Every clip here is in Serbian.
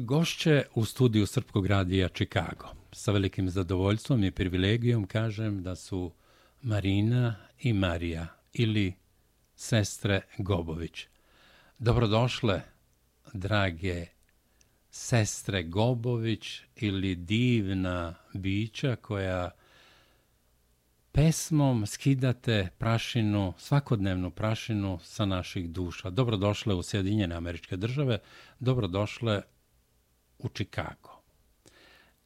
Gošće u studiju Srpkog radija Chicago. Sa velikim zadovoljstvom i privilegijom kažem da su Marina i Marija ili sestre Gobović. Dobrodošle, drage sestre Gobović ili divna bića koja pesmom skidate prašinu, svakodnevnu prašinu sa naših duša. Dobrodošle u Sjedinjene američke države, dobrodošle u Čikago.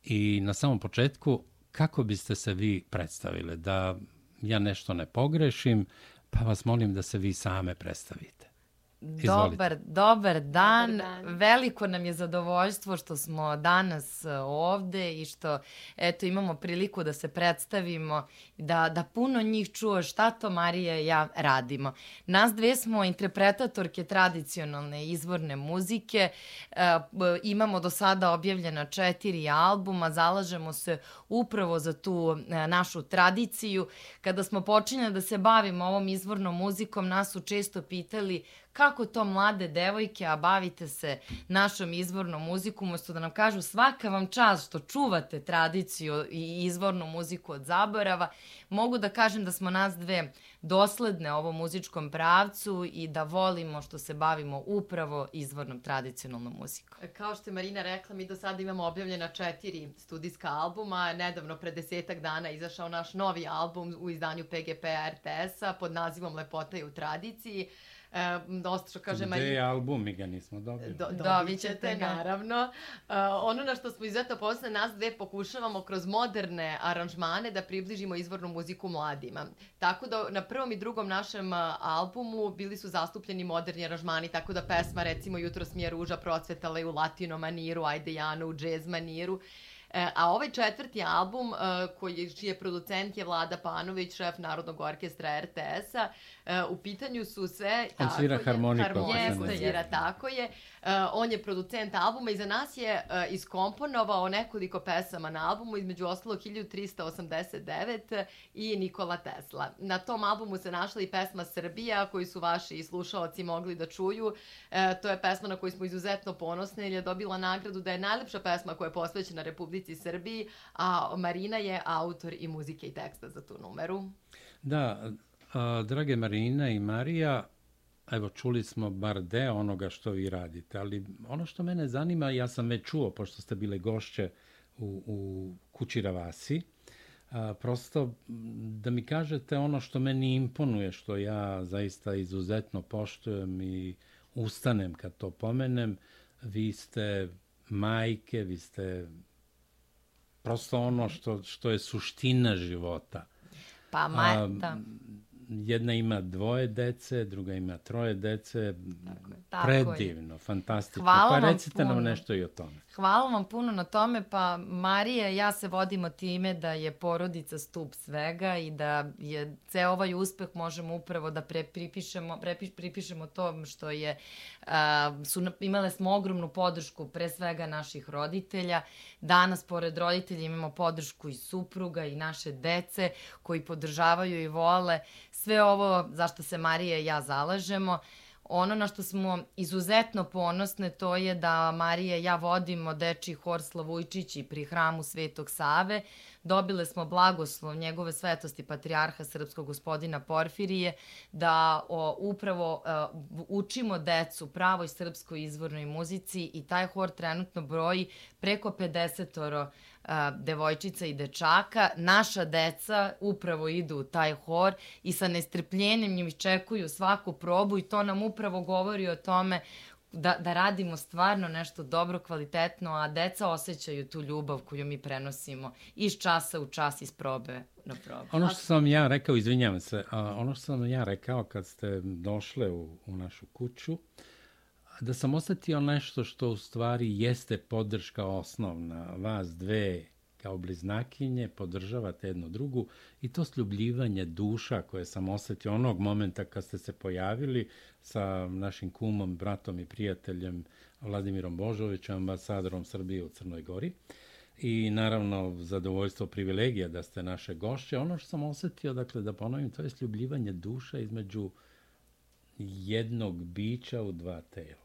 I na samom početku, kako biste se vi predstavile? Da ja nešto ne pogrešim, pa vas molim da se vi same predstavite. Dobar, dobar dan. dobar dan. Veliko nam je zadovoljstvo što smo danas e, ovde i što eto imamo priliku da se predstavimo, da, da puno njih čuo šta to Marija i ja radimo. Nas dve smo interpretatorke tradicionalne izvorne muzike. E, imamo do sada objavljena četiri albuma, zalažemo se upravo za tu e, našu tradiciju. Kada smo počinjali da se bavimo ovom izvornom muzikom, nas su često pitali kako to mlade devojke, a bavite se našom izvornom muzikom, umesto da nam kažu svaka vam čast što čuvate tradiciju i izvornu muziku od zaborava, mogu da kažem da smo nas dve dosledne ovom muzičkom pravcu i da volimo što se bavimo upravo izvornom tradicionalnom muzikom. Kao što je Marina rekla, mi do sada imamo objavljena četiri studijska albuma. Nedavno, pre desetak dana, izašao naš novi album u izdanju PGP RTS-a pod nazivom Lepota je u tradiciji. E, dosta što kaže... Gde je album, mi ga nismo dobili. Do, dobit ćete, naravno. E, ono na što smo izuzetno posle, nas dve pokušavamo kroz moderne aranžmane da približimo izvornu muziku mladima. Tako da na prvom i drugom našem albumu bili su zastupljeni moderni aranžmani, tako da pesma recimo Jutro smije ruža procvetala i u latino maniru, Ajde Jano u džez maniru. E, a ovaj četvrti album, e, koji, čiji je producent je Vlada Panović, šef Narodnog orkestra RTS-a, u pitanju su sve... On svira harmoniku. Harmoniku svira, tako je. On je producent albuma i za nas je iskomponovao nekoliko pesama na albumu, između ostalo 1389 i Nikola Tesla. Na tom albumu se našla i pesma Srbija, koju su vaši slušalci mogli da čuju. To je pesma na koju smo izuzetno ponosni, jer je dobila nagradu da je najlepša pesma koja je posvećena Republici Republici Srbiji, a Marina je autor i muzike i teksta za tu numeru. Da, a, drage Marina i Marija, evo čuli smo bar deo onoga što vi radite, ali ono što mene zanima, ja sam već čuo, pošto ste bile gošće u, u Kući Ravasi, a, prosto da mi kažete ono što meni imponuje, što ja zaista izuzetno poštujem i ustanem kad to pomenem, vi ste majke, vi ste prosto ono što, što je suština života. Pa, ma, da jedna ima dvoje dece, druga ima troje dece. Tako je, tako Predivno, je. fantastično. Hvala pa recite nam nešto i o tome. Hvala vam puno na tome. Pa Marija ja se vodimo time da je porodica stup svega i da je ceo ovaj uspeh možemo upravo da pre, pripišemo, pre, pripišemo tom što je, a, su imale smo ogromnu podršku pre svega naših roditelja. Danas pored roditelja imamo podršku i supruga i naše dece koji podržavaju i vole sve ovo zašto se Marija i ja zalažemo. Ono na što smo izuzetno ponosne to je da Marija i ja vodimo deči hor Slavujčići pri hramu Svetog Save. Dobile smo blagoslov njegove svetosti patrijarha srpskog gospodina Porfirije da o, upravo uh, učimo decu pravoj srpskoj izvornoj muzici i taj hor trenutno broji preko 50 oro devojčica i dečaka. Naša deca upravo idu u taj hor i sa nestrpljenjem njim čekuju svaku probu i to nam upravo govori o tome da, da radimo stvarno nešto dobro, kvalitetno, a deca osjećaju tu ljubav koju mi prenosimo iz časa u čas, iz probe na probu. Ono što sam ja rekao, izvinjavam se, a, ono što sam ja rekao kad ste došle u, u našu kuću, da sam osetio nešto što u stvari jeste podrška osnovna. Vas dve kao bliznakinje podržavate jednu drugu i to sljubljivanje duša koje sam osetio onog momenta kad ste se pojavili sa našim kumom, bratom i prijateljem Vladimirom Božovićem, ambasadorom Srbije u Crnoj Gori. I naravno zadovoljstvo privilegija da ste naše gošće. Ono što sam osetio, dakle da ponovim, to je sljubljivanje duša između jednog bića u dva tela.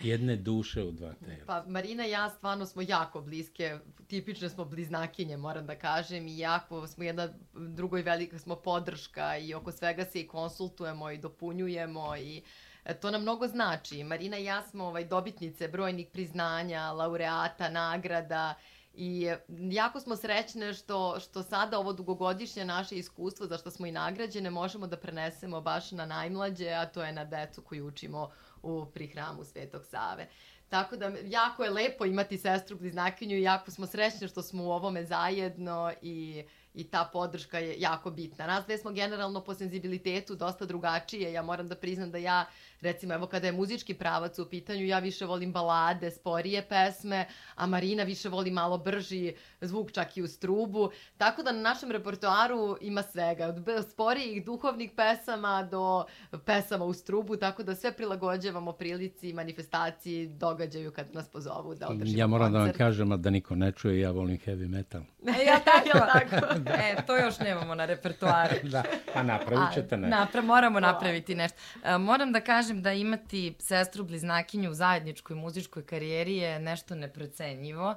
jedne duše u dva tela. Pa Marina i ja stvarno smo jako bliske, tipične smo bliznakinje, moram da kažem, i jako smo jedna drugoj velika smo podrška i oko svega se i konsultujemo i dopunjujemo i e, to nam mnogo znači. Marina i ja smo ovaj, dobitnice brojnih priznanja, laureata, nagrada I jako smo srećne što, što sada ovo dugogodišnje naše iskustvo, za što smo i nagrađene, možemo da prenesemo baš na najmlađe, a to je na decu koju učimo u prihramu Svetog Save. Tako da jako je lepo imati sestru bliznakinju i jako smo srećni što smo u ovome zajedno i i ta podrška je jako bitna. Nas dve smo generalno po senzibilitetu dosta drugačije. Ja moram da priznam da ja recimo evo kada je muzički pravac u pitanju, ja više volim balade, sporije pesme, a Marina više voli malo brži zvuk čak i u strubu. Tako da na našem repertoaru ima svega, od sporijih duhovnih pesama do pesama u strubu, tako da sve prilagođavamo prilici, manifestaciji, događaju kad nas pozovu da održimo Ja moram koncert. da vam kažem, a da niko ne čuje, ja volim heavy metal. E, ja tako, tako. E, to još nemamo na repertoaru. da, a napravit ćete ne. Napra moramo napraviti nešto. E, moram da kažem da imati sestru bliznakinju u zajedničkoj muzičkoj karijeri je nešto neprocenjivo.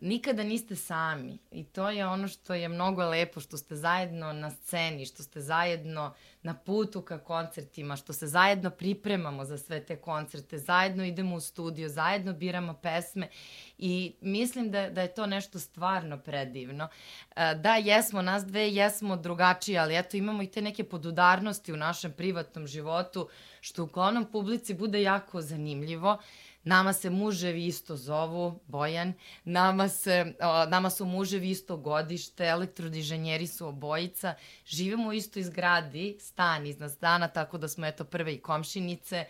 Nikada niste sami i to je ono što je mnogo lepo, što ste zajedno na sceni, što ste zajedno na putu ka koncertima, što se zajedno pripremamo za sve te koncerte, zajedno idemo u studio, zajedno biramo pesme i mislim da, da je to nešto stvarno predivno. E, Da, jesmo, nas dve jesmo drugačije, ali eto imamo i te neke podudarnosti u našem privatnom životu, što uglavnom publici bude jako zanimljivo. Nama se muževi isto zovu, Bojan, nama, se, o, nama su muževi isto godište, elektrodiženjeri su obojica, živimo u istoj zgradi, stan iznad stana, tako da smo eto prve i komšinice.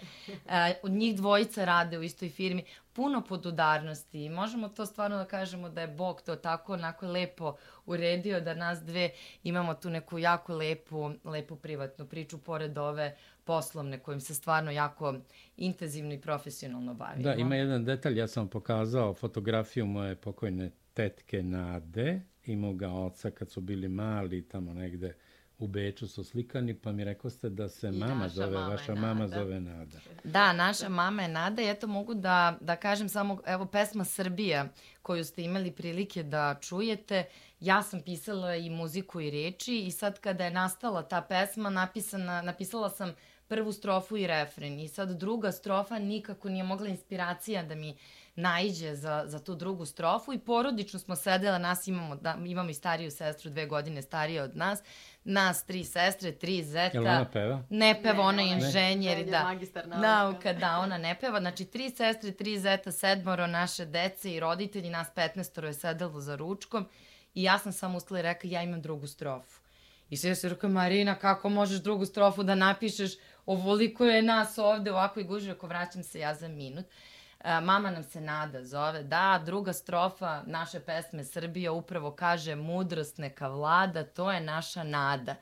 E, od njih dvojica rade u istoj firmi, puno podudarnosti. I možemo to stvarno da kažemo da je Bog to tako onako lepo uredio da nas dve imamo tu neku jako lepu, lepu privatnu priču pored ove poslovne kojim se stvarno jako intenzivno i profesionalno bavimo. Da, ima jedan detalj, ja sam vam pokazao fotografiju moje pokojne tetke Nade i moga oca kad su bili mali tamo negde u Beču su slikani, pa mi rekao ste da se I mama zove, mama vaša je mama Nada. zove Nada. Da, naša mama je Nada i eto mogu da, da kažem samo, evo pesma Srbija koju ste imali prilike da čujete, ja sam pisala i muziku i reči i sad kada je nastala ta pesma, napisana, napisala sam prvu strofu i refren i sad druga strofa nikako nije mogla inspiracija da mi naiđe za, za tu drugu strofu i porodično smo sedela, nas imamo, da, imamo i stariju sestru, dve godine starije od nas, nas tri sestre, tri zeta. Jel ona peva? Ne peva, Ne, ona je inženjer, on je da. magistar nauka. Nauka, da, ona ne peva. Znači, tri sestre, tri zeta, sedmoro naše dece i roditelji, nas 15 je sedelo za ručkom i ja sam samo ustala i rekla, ja imam drugu strofu. I sve se rekao, Marina, kako možeš drugu strofu da napišeš? Ovoliko je nas ovde, ovako i guži, ako vraćam se ja za minut. Mama nam se nada zove. Da, druga strofa naše pesme Srbija upravo kaže mudrost neka vlada, to je naša nada.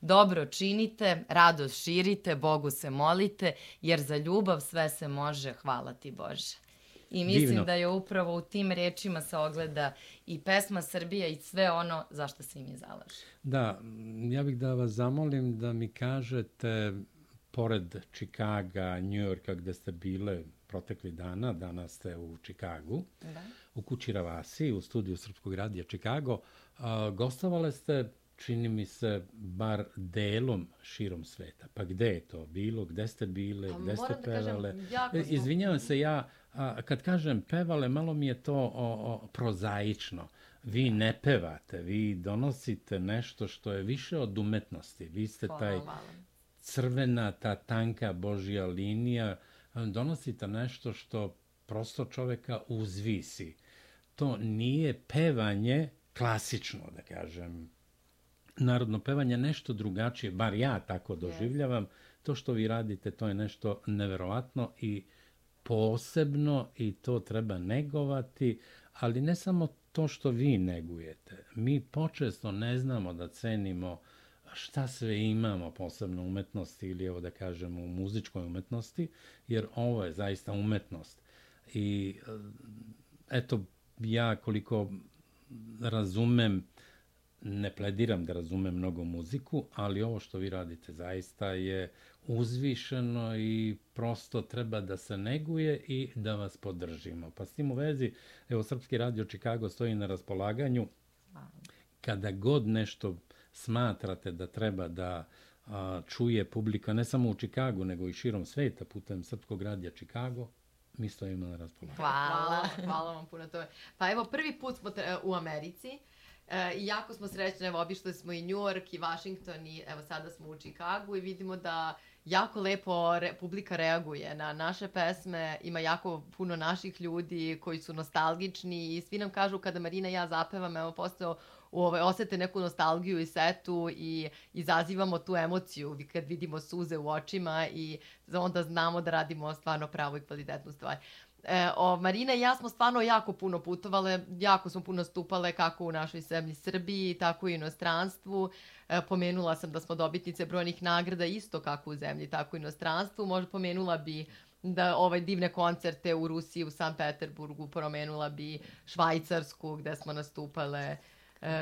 Dobro činite, radost širite, Bogu se molite, jer za ljubav sve se može, hvala ti Bože. I mislim Divno. da je upravo u tim rečima se ogleda i pesma Srbija i sve ono za što se i mi zalaže. Da, ja bih da vas zamolim da mi kažete, pored Čikaga, Njujorka, gde ste bile protekli dana, danas ste u Čikagu, Da. u Kući Ravasi, u studiju Srpskog radija Čikago, a, gostovale ste, čini mi se, bar delom širom sveta. Pa gde je to bilo? Gde ste bile? Pa Gde ste moram da kažem, pevale? E, Izvinjavam se, ja, a, kad kažem pevale, malo mi je to o, o, prozaično. Vi ne pevate, vi donosite nešto što je više od umetnosti. Vi ste taj. Crvena, ta tanka božja linija, donosite nešto što prosto čoveka uzvisi. To nije pevanje klasično, da kažem, narodno pevanje nešto drugačije, bar ja tako doživljavam. To što vi radite, to je nešto neverovatno i posebno i to treba negovati, ali ne samo to što vi negujete. Mi počesto ne znamo da cenimo šta sve imamo posebno umetnosti ili evo da kažemo u muzičkoj umetnosti, jer ovo je zaista umetnost. I e, eto, ja koliko razumem ne plediram da razumem mnogo muziku, ali ovo što vi radite zaista je uzvišeno i prosto treba da se neguje i da vas podržimo. Pa s tim u vezi, evo, Srpski radio Čikago stoji na raspolaganju. Kada god nešto smatrate da treba da a, čuje publika, ne samo u Čikagu, nego i širom sveta putem Srpskog radija Čikago, mi stojimo na raspolaganju. Hvala. hvala, vam puno to. Pa evo, prvi put smo u Americi. E, jako smo srećni, evo, obišli smo i New York i Washington i evo sada smo u Čikagu i vidimo da jako lepo re, publika reaguje na naše pesme, ima jako puno naših ljudi koji su nostalgični i svi nam kažu kada Marina i ja zapevam, evo postao ovaj, osete neku nostalgiju i setu i izazivamo tu emociju kad vidimo suze u očima i onda znamo da radimo stvarno pravu i kvalitetnu stvar. E, o, Marina i ja smo stvarno jako puno putovale, jako smo puno stupale kako u našoj zemlji Srbiji, tako i u inostranstvu. E, pomenula sam da smo dobitnice brojnih nagrada isto kako u zemlji, tako i u inostranstvu. Možda pomenula bi da ovaj divne koncerte u Rusiji, u San Peterburgu, pomenula bi Švajcarsku gde smo nastupale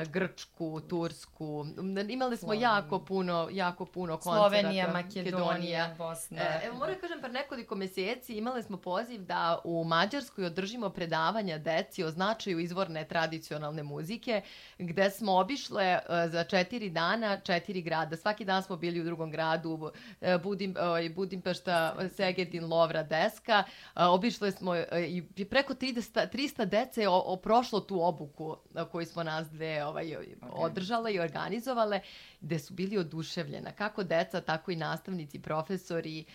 Grčku, Tursku. Imali smo Slovenija. jako puno, jako puno koncerata. Slovenija, Makedonija, Makedonija. Bosna. E, evo moram da kažem, par nekoliko meseci imali smo poziv da u Mađarskoj održimo predavanja deci o značaju izvorne tradicionalne muzike, gde smo obišle e, za četiri dana četiri grada. Svaki dan smo bili u drugom gradu, Budim, Budimpešta, Segedin, Lovra, Deska. Obišle smo i preko 30, 300 dece o prošlo tu obuku koju smo nas dve ovaj, okay. održale i organizovale, gde su bili oduševljena, kako deca, tako i nastavnici, profesori, e,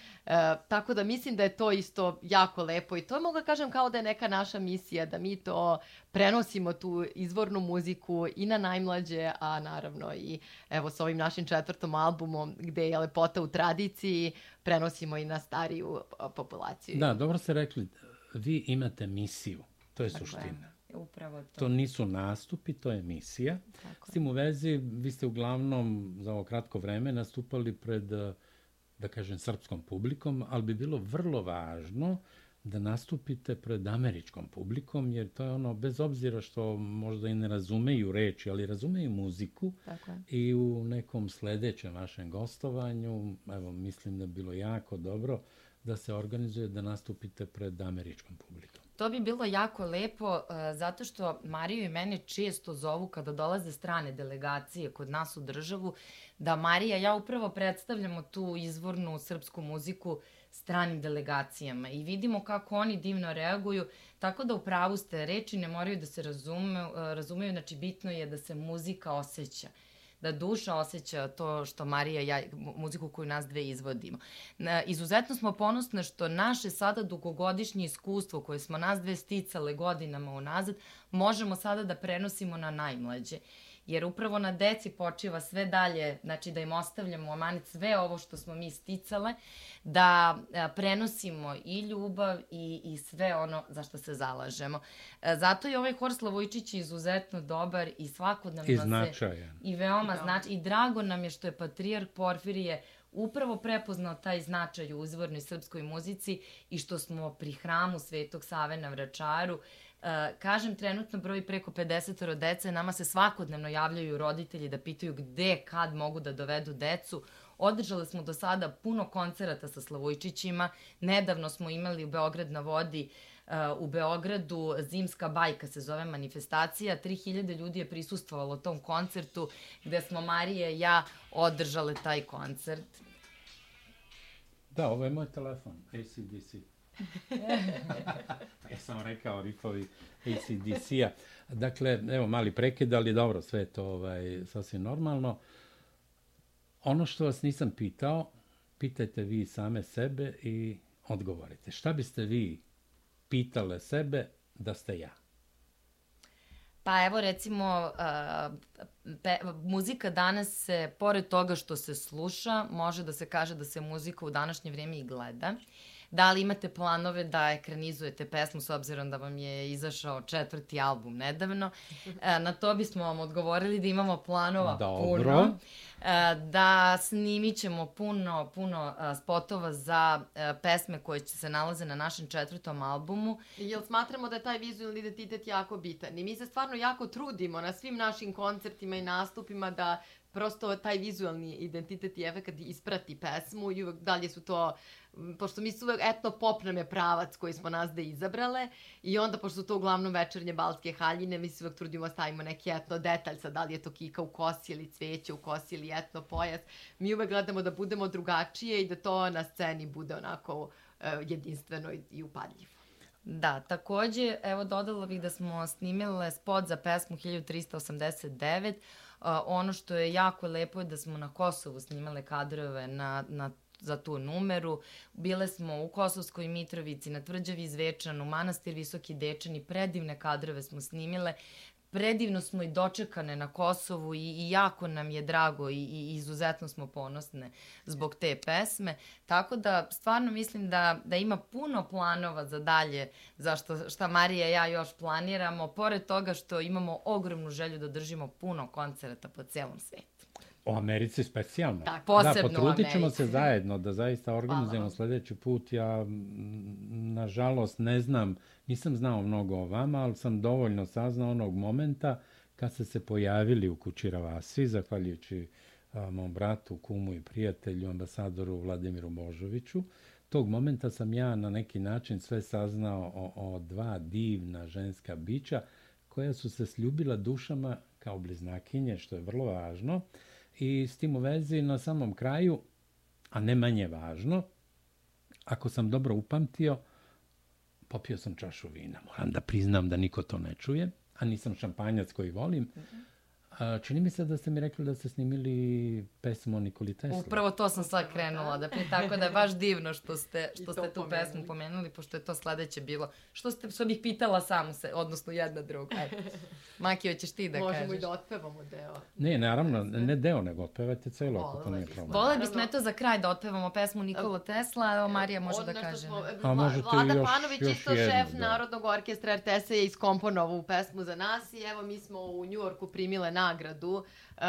tako da mislim da je to isto jako lepo i to mogu da kažem kao da je neka naša misija, da mi to prenosimo tu izvornu muziku i na najmlađe, a naravno i evo sa ovim našim četvrtom albumom gde je lepota u tradiciji, prenosimo i na stariju populaciju. Da, dobro ste rekli, vi imate misiju, to je Tako suština. Je. Upravo to. To nisu nastupi, to je emisija. Tako. S tim u vezi, vi ste uglavnom za ovo kratko vreme nastupali pred, da kažem, srpskom publikom, ali bi bilo vrlo važno da nastupite pred američkom publikom, jer to je ono, bez obzira što možda i ne razumeju reči, ali razumeju muziku Tako je. i u nekom sledećem vašem gostovanju, evo, mislim da bi bilo jako dobro da se organizuje da nastupite pred američkom publikom. To bi bilo jako lepo, uh, zato što Mariju i mene često zovu kada dolaze strane delegacije kod nas u državu, da Marija ja upravo predstavljamo tu izvornu srpsku muziku stranim delegacijama i vidimo kako oni divno reaguju, tako da u pravu ste reči ne moraju da se razume, uh, razumeju, znači bitno je da se muzika osjeća da duša osjeća to što Marija i ja, muziku koju nas dve izvodimo. Izuzetno smo ponosne što naše sada dugogodišnje iskustvo koje smo nas dve sticale godinama unazad, možemo sada da prenosimo na najmlađe jer upravo na deci počiva sve dalje, znači da im ostavljamo amanet sve ovo što smo mi sticale, da e, prenosimo i ljubav i, i sve ono za što se zalažemo. E, zato je ovaj hor Slavojčić izuzetno dobar i svakodnevno I značajan. Se, I veoma znači I drago nam je što je Patrijarh Porfirije upravo prepoznao taj značaj u uzvornoj srpskoj muzici i što smo pri hramu Svetog Save na Vračaru Uh, kažem, trenutno broj preko 50 dece, nama se svakodnevno javljaju roditelji da pitaju gde, kad mogu da dovedu decu. Održali smo do sada puno koncerata sa Slavojčićima. Nedavno smo imali u Beograd na vodi uh, u Beogradu zimska bajka se zove manifestacija. 3000 ljudi je prisustvovalo tom koncertu gde smo Marija i ja održale taj koncert. Da, ovo je moj telefon, ACDC. ja sam rekao rifovi ACDC-a. Dakle, evo, mali prekid, ali dobro, sve to ovaj, sasvim normalno. Ono što vas nisam pitao, pitajte vi same sebe i odgovorite. Šta biste vi pitale sebe da ste ja? Pa evo recimo, uh, pe, muzika danas se, pored toga što se sluša, može da se kaže da se muzika u današnje vrijeme i gleda. Da li imate planove da ekranizujete pesmu s obzirom da vam je izašao četvrti album nedavno? E, na to bismo vam odgovorili da imamo planova Dobro. puno. E, da snimit ćemo puno, puno e, spotova za pesme koje će se nalaze na našem četvrtom albumu. Jel smatramo da je taj vizualni identitet jako bitan i mi se stvarno jako trudimo na svim našim koncertima i nastupima da prosto taj vizualni identitet i efekt isprati pesmu i uvek dalje su to pošto mi su uvek etno pop nam je pravac koji smo nas da izabrale i onda pošto su to uglavnom večernje balske haljine mi se uvek trudimo da stavimo neki etno detalj sad da li je to kika u kosi ili cveće u kosi ili etno pojas. Mi uvek gledamo da budemo drugačije i da to na sceni bude onako uh, jedinstveno i, i upadljivo. Da, takođe, evo dodala bih da smo snimile spot za pesmu 1389, ono što je jako lepo je da smo na Kosovu snimale kadrove na, na za tu numeru. Bile smo u Kosovskoj Mitrovici, na Tvrđavi Zvečanu, Manastir Visoki Dečani, predivne kadrove smo snimile predivno smo i dočekane na Kosovu i, i jako nam je drago i, i izuzetno smo ponosne zbog te pesme. Tako da stvarno mislim da, da ima puno planova za dalje za što, šta Marija i ja još planiramo, pored toga što imamo ogromnu želju da držimo puno koncerta po celom svetu. O Americi specijalno. Tako, posebno da, potrudit ćemo se zajedno da zaista organizujemo sledeći put. Ja, nažalost, ne znam, nisam znao mnogo o vama, ali sam dovoljno saznao onog momenta kad ste se pojavili u Kući Ravasi, zahvaljujući a, mom bratu, kumu i prijatelju, ambasadoru Vladimiru Božoviću. Tog momenta sam ja na neki način sve saznao o, o dva divna ženska bića koja su se sljubila dušama kao bliznakinje, što je vrlo važno. I s tim u vezi na samom kraju, a ne manje važno, ako sam dobro upamtio, popio sam čašu vina. Moram da priznam da niko to ne čuje, a nisam šampanjac koji volim. Mm -hmm. A, čini mi se da ste mi rekli da ste snimili pesmu o Nikoli Tesla. Upravo to sam sad krenula da pri, tako da je baš divno što ste, što ste tu pomenuli. pesmu pomenuli, pošto je to sledeće bilo. Što, ste, što bih pitala samu se, odnosno jedna druga. Ajde. Maki, hoćeš ti da Možemo kažeš? Možemo i da otpevamo deo. Ne, naravno, ne deo, nego otpevajte celo, ako to nije problem. Vole bismo eto za kraj da otpevamo pesmu Nikola Tesla, evo Marija može da kaže. Smo, A možete Vlada još, Panović, još isto jednu, šef da. Narodnog orkestra RTS-a je iskomponovao pesmu za nas i evo mi smo u Njujorku primile nagradu, uh,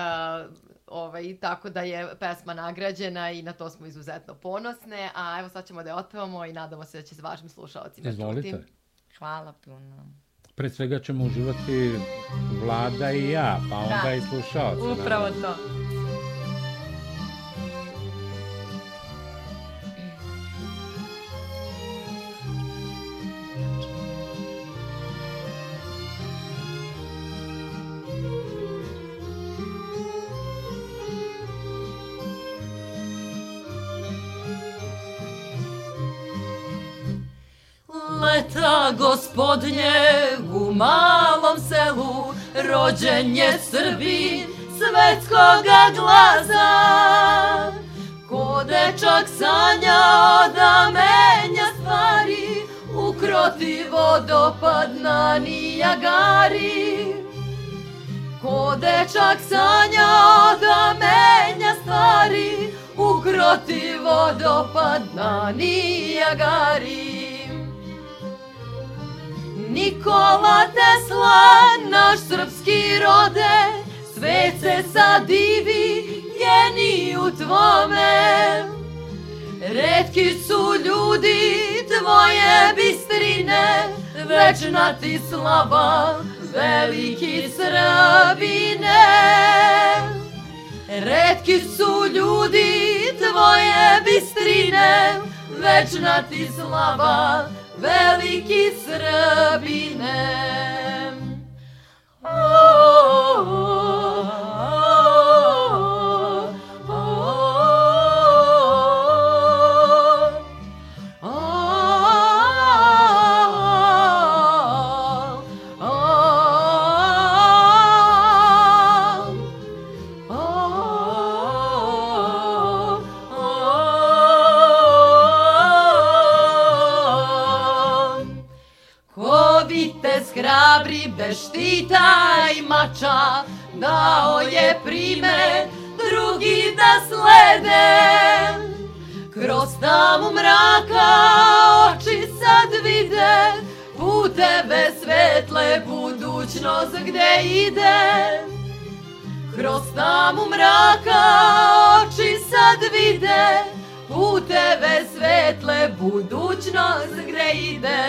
ovaj, tako da je pesma nagrađena i na to smo izuzetno ponosne, a evo sad ćemo da je otpevamo i nadamo se da će s vašim slušalcima Izvolite. čuti. Hvala puno. Pre svega ćemo uživati Vlada i ja, pa onda da. i slušalci. Upravo to. Gospodnje u malom selu rođen je Srbi svetskoga glaza. Ko dečak sanja da menja stvari u kroti vodopad na Nijagari. Ko dečak sanja da menja stvari u kroti vodopad na Nijagari Nikola Tesla, naš srpski rode, svet se divi geniju tvome. Redki su ljudi tvoje bistrine, večna ti slava, veliki Srbine. Redki su ljudi tvoje bistrine, večna ti slava, veliki Srbine. Oh, oh, oh, ide. Kroz tamu mraka oči sad vide Puteve svetle budućnost gde ide.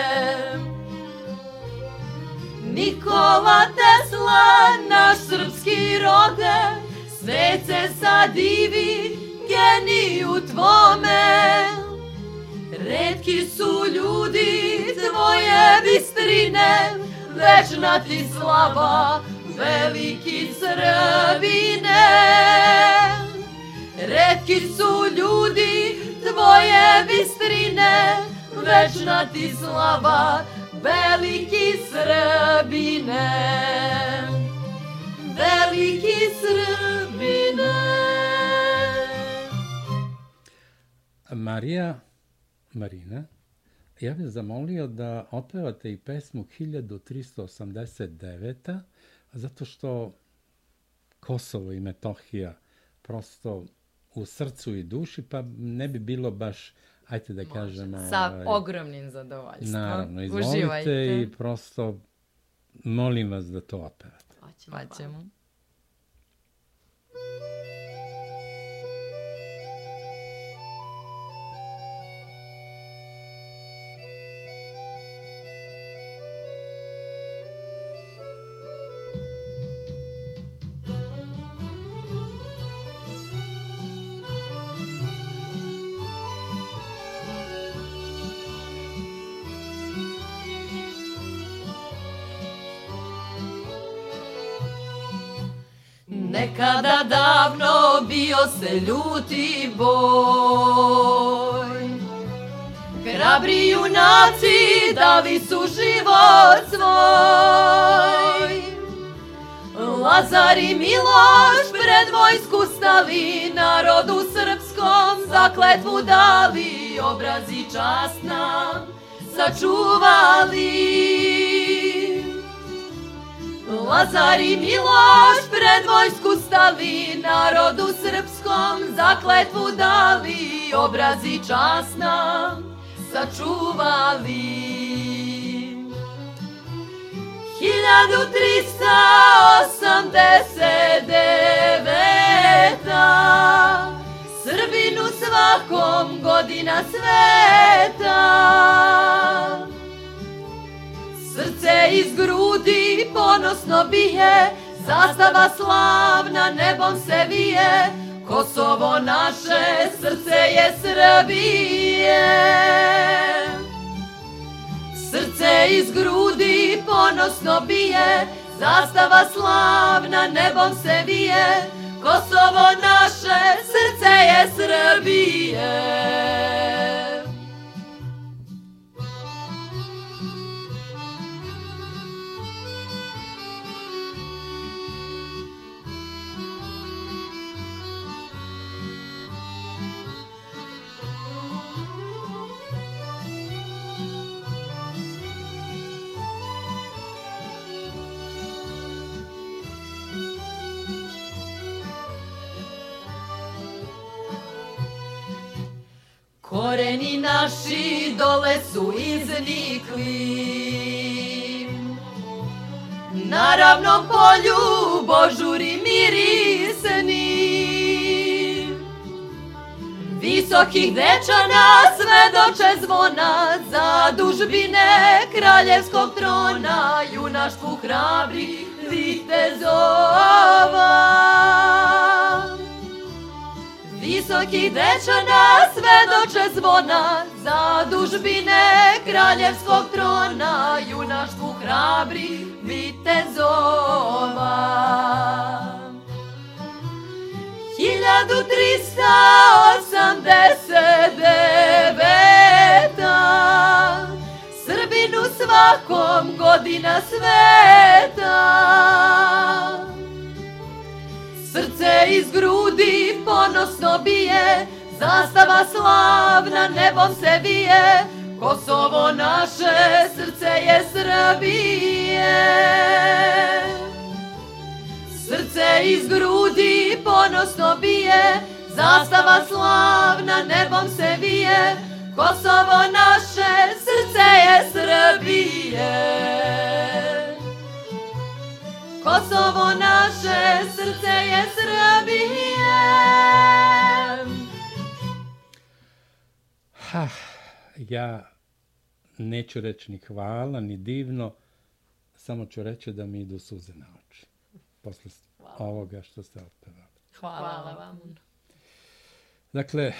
Nikola Tesla, naš srpski rode Svet se sad divi geniju tvome. Redki su ljudi tvoje bistrine Večna ti slava, veliki Srbine Redki su ljudi tvoje bistrine. Večna ti slava, veliki Srbine. Veliki Srbine. Marija, Marina, ja bih zamolio da opevate i pesmu 1389. zato što Kosovo i Metohija prosto u srcu i duši, pa ne bi bilo baš, ajte da kažemo... Sa ovaj, ogromnim zadovoljstvom. Naravno, izvolite Uživajte. i prosto molim vas da to opevate. Hoćemo. Pa ćemo. Davno bio se ljuti boj. Hrabri junaci dali su život svoj. Lazar i Miloš pred vojsku stali Narodu srpskom zakletvu dali Obrazi čast nam sačuvali Lazar i Miloš pred vojsku stali, narodu srpskom zakletvu dali, obrazi časna sačuvali. 1389 Srbinu svakom godina sveta Srce iz grudi ponosno bije, zastava slavna nebom se vije, Kosovo naše srce je Srbije. Srce iz grudi ponosno bije, zastava slavna nebom se vije, Kosovo naše srce je Srbije. Koreni naši dole su iznikli. Na ravnom polju božuri mirisni Visokih dečana svedoče zvona Za dužbine kraljevskog trona Junaštvu hrabri vitezova Visokih dečana svedoče zvona Za dužbine kraljevskog trona Junaštvu hrabri vitezova. 1389 Srbinu svakom godina sveta. Srce iz grudi ponosno bije, zastava slavna nebom se vije, Kosovo naše srce je Srbije. Srce iz grudi ponosno bije, Zastava slavna nebom se vije, Kosovo naše, srce je Srbije. Kosovo naše, srce je Srbije. Ha, ja neću reći ni hvala, ni divno, samo ću reći da mi idu suze na oči. Posle ovoga što ste otpevali. Hvala, Hvala vam. vam. Dakle,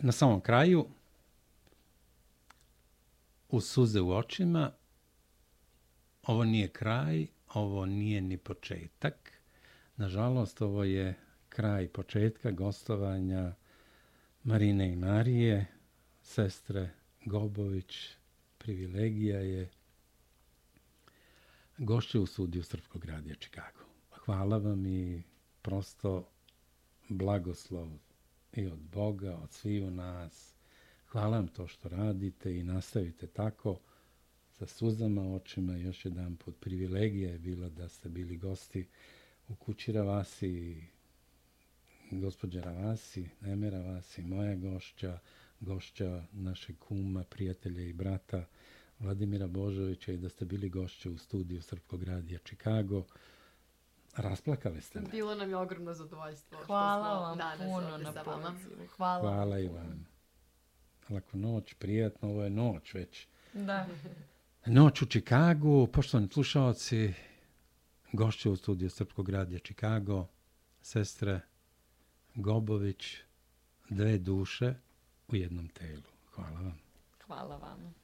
na samom kraju, u suze u očima, ovo nije kraj, ovo nije ni početak. Nažalost, ovo je kraj početka gostovanja Marine i Marije, sestre Gobović, privilegija je gošće u studiju Srpskog radija Čikago. Hvala vam i prosto blagoslov i od Boga, od sviju nas. Hvala vam to što radite i nastavite tako sa suzama očima. Još jedan put privilegija je bila da ste bili gosti u kući Ravasi, gospođa Ravasi, Neme Ravasi, moja gošća, gošća našeg kuma, prijatelja i brata Vladimira Božovića i da ste bili gošće u studiju Srpskog radija Čikago. Rasplakali ste me. Bilo nam je ogromno zadovoljstvo. što Hvala smo vam danas puno na pozivu. Hvala. Hvala i vam. Lako noć, prijatno, ovo je noć već. Da. Noć u Čikagu, poštovani slušalci, gošće u studiju Srpskog radija Čikago, sestre Gobović, dve duše u jednom telu. Hvala vam. Hvala vam.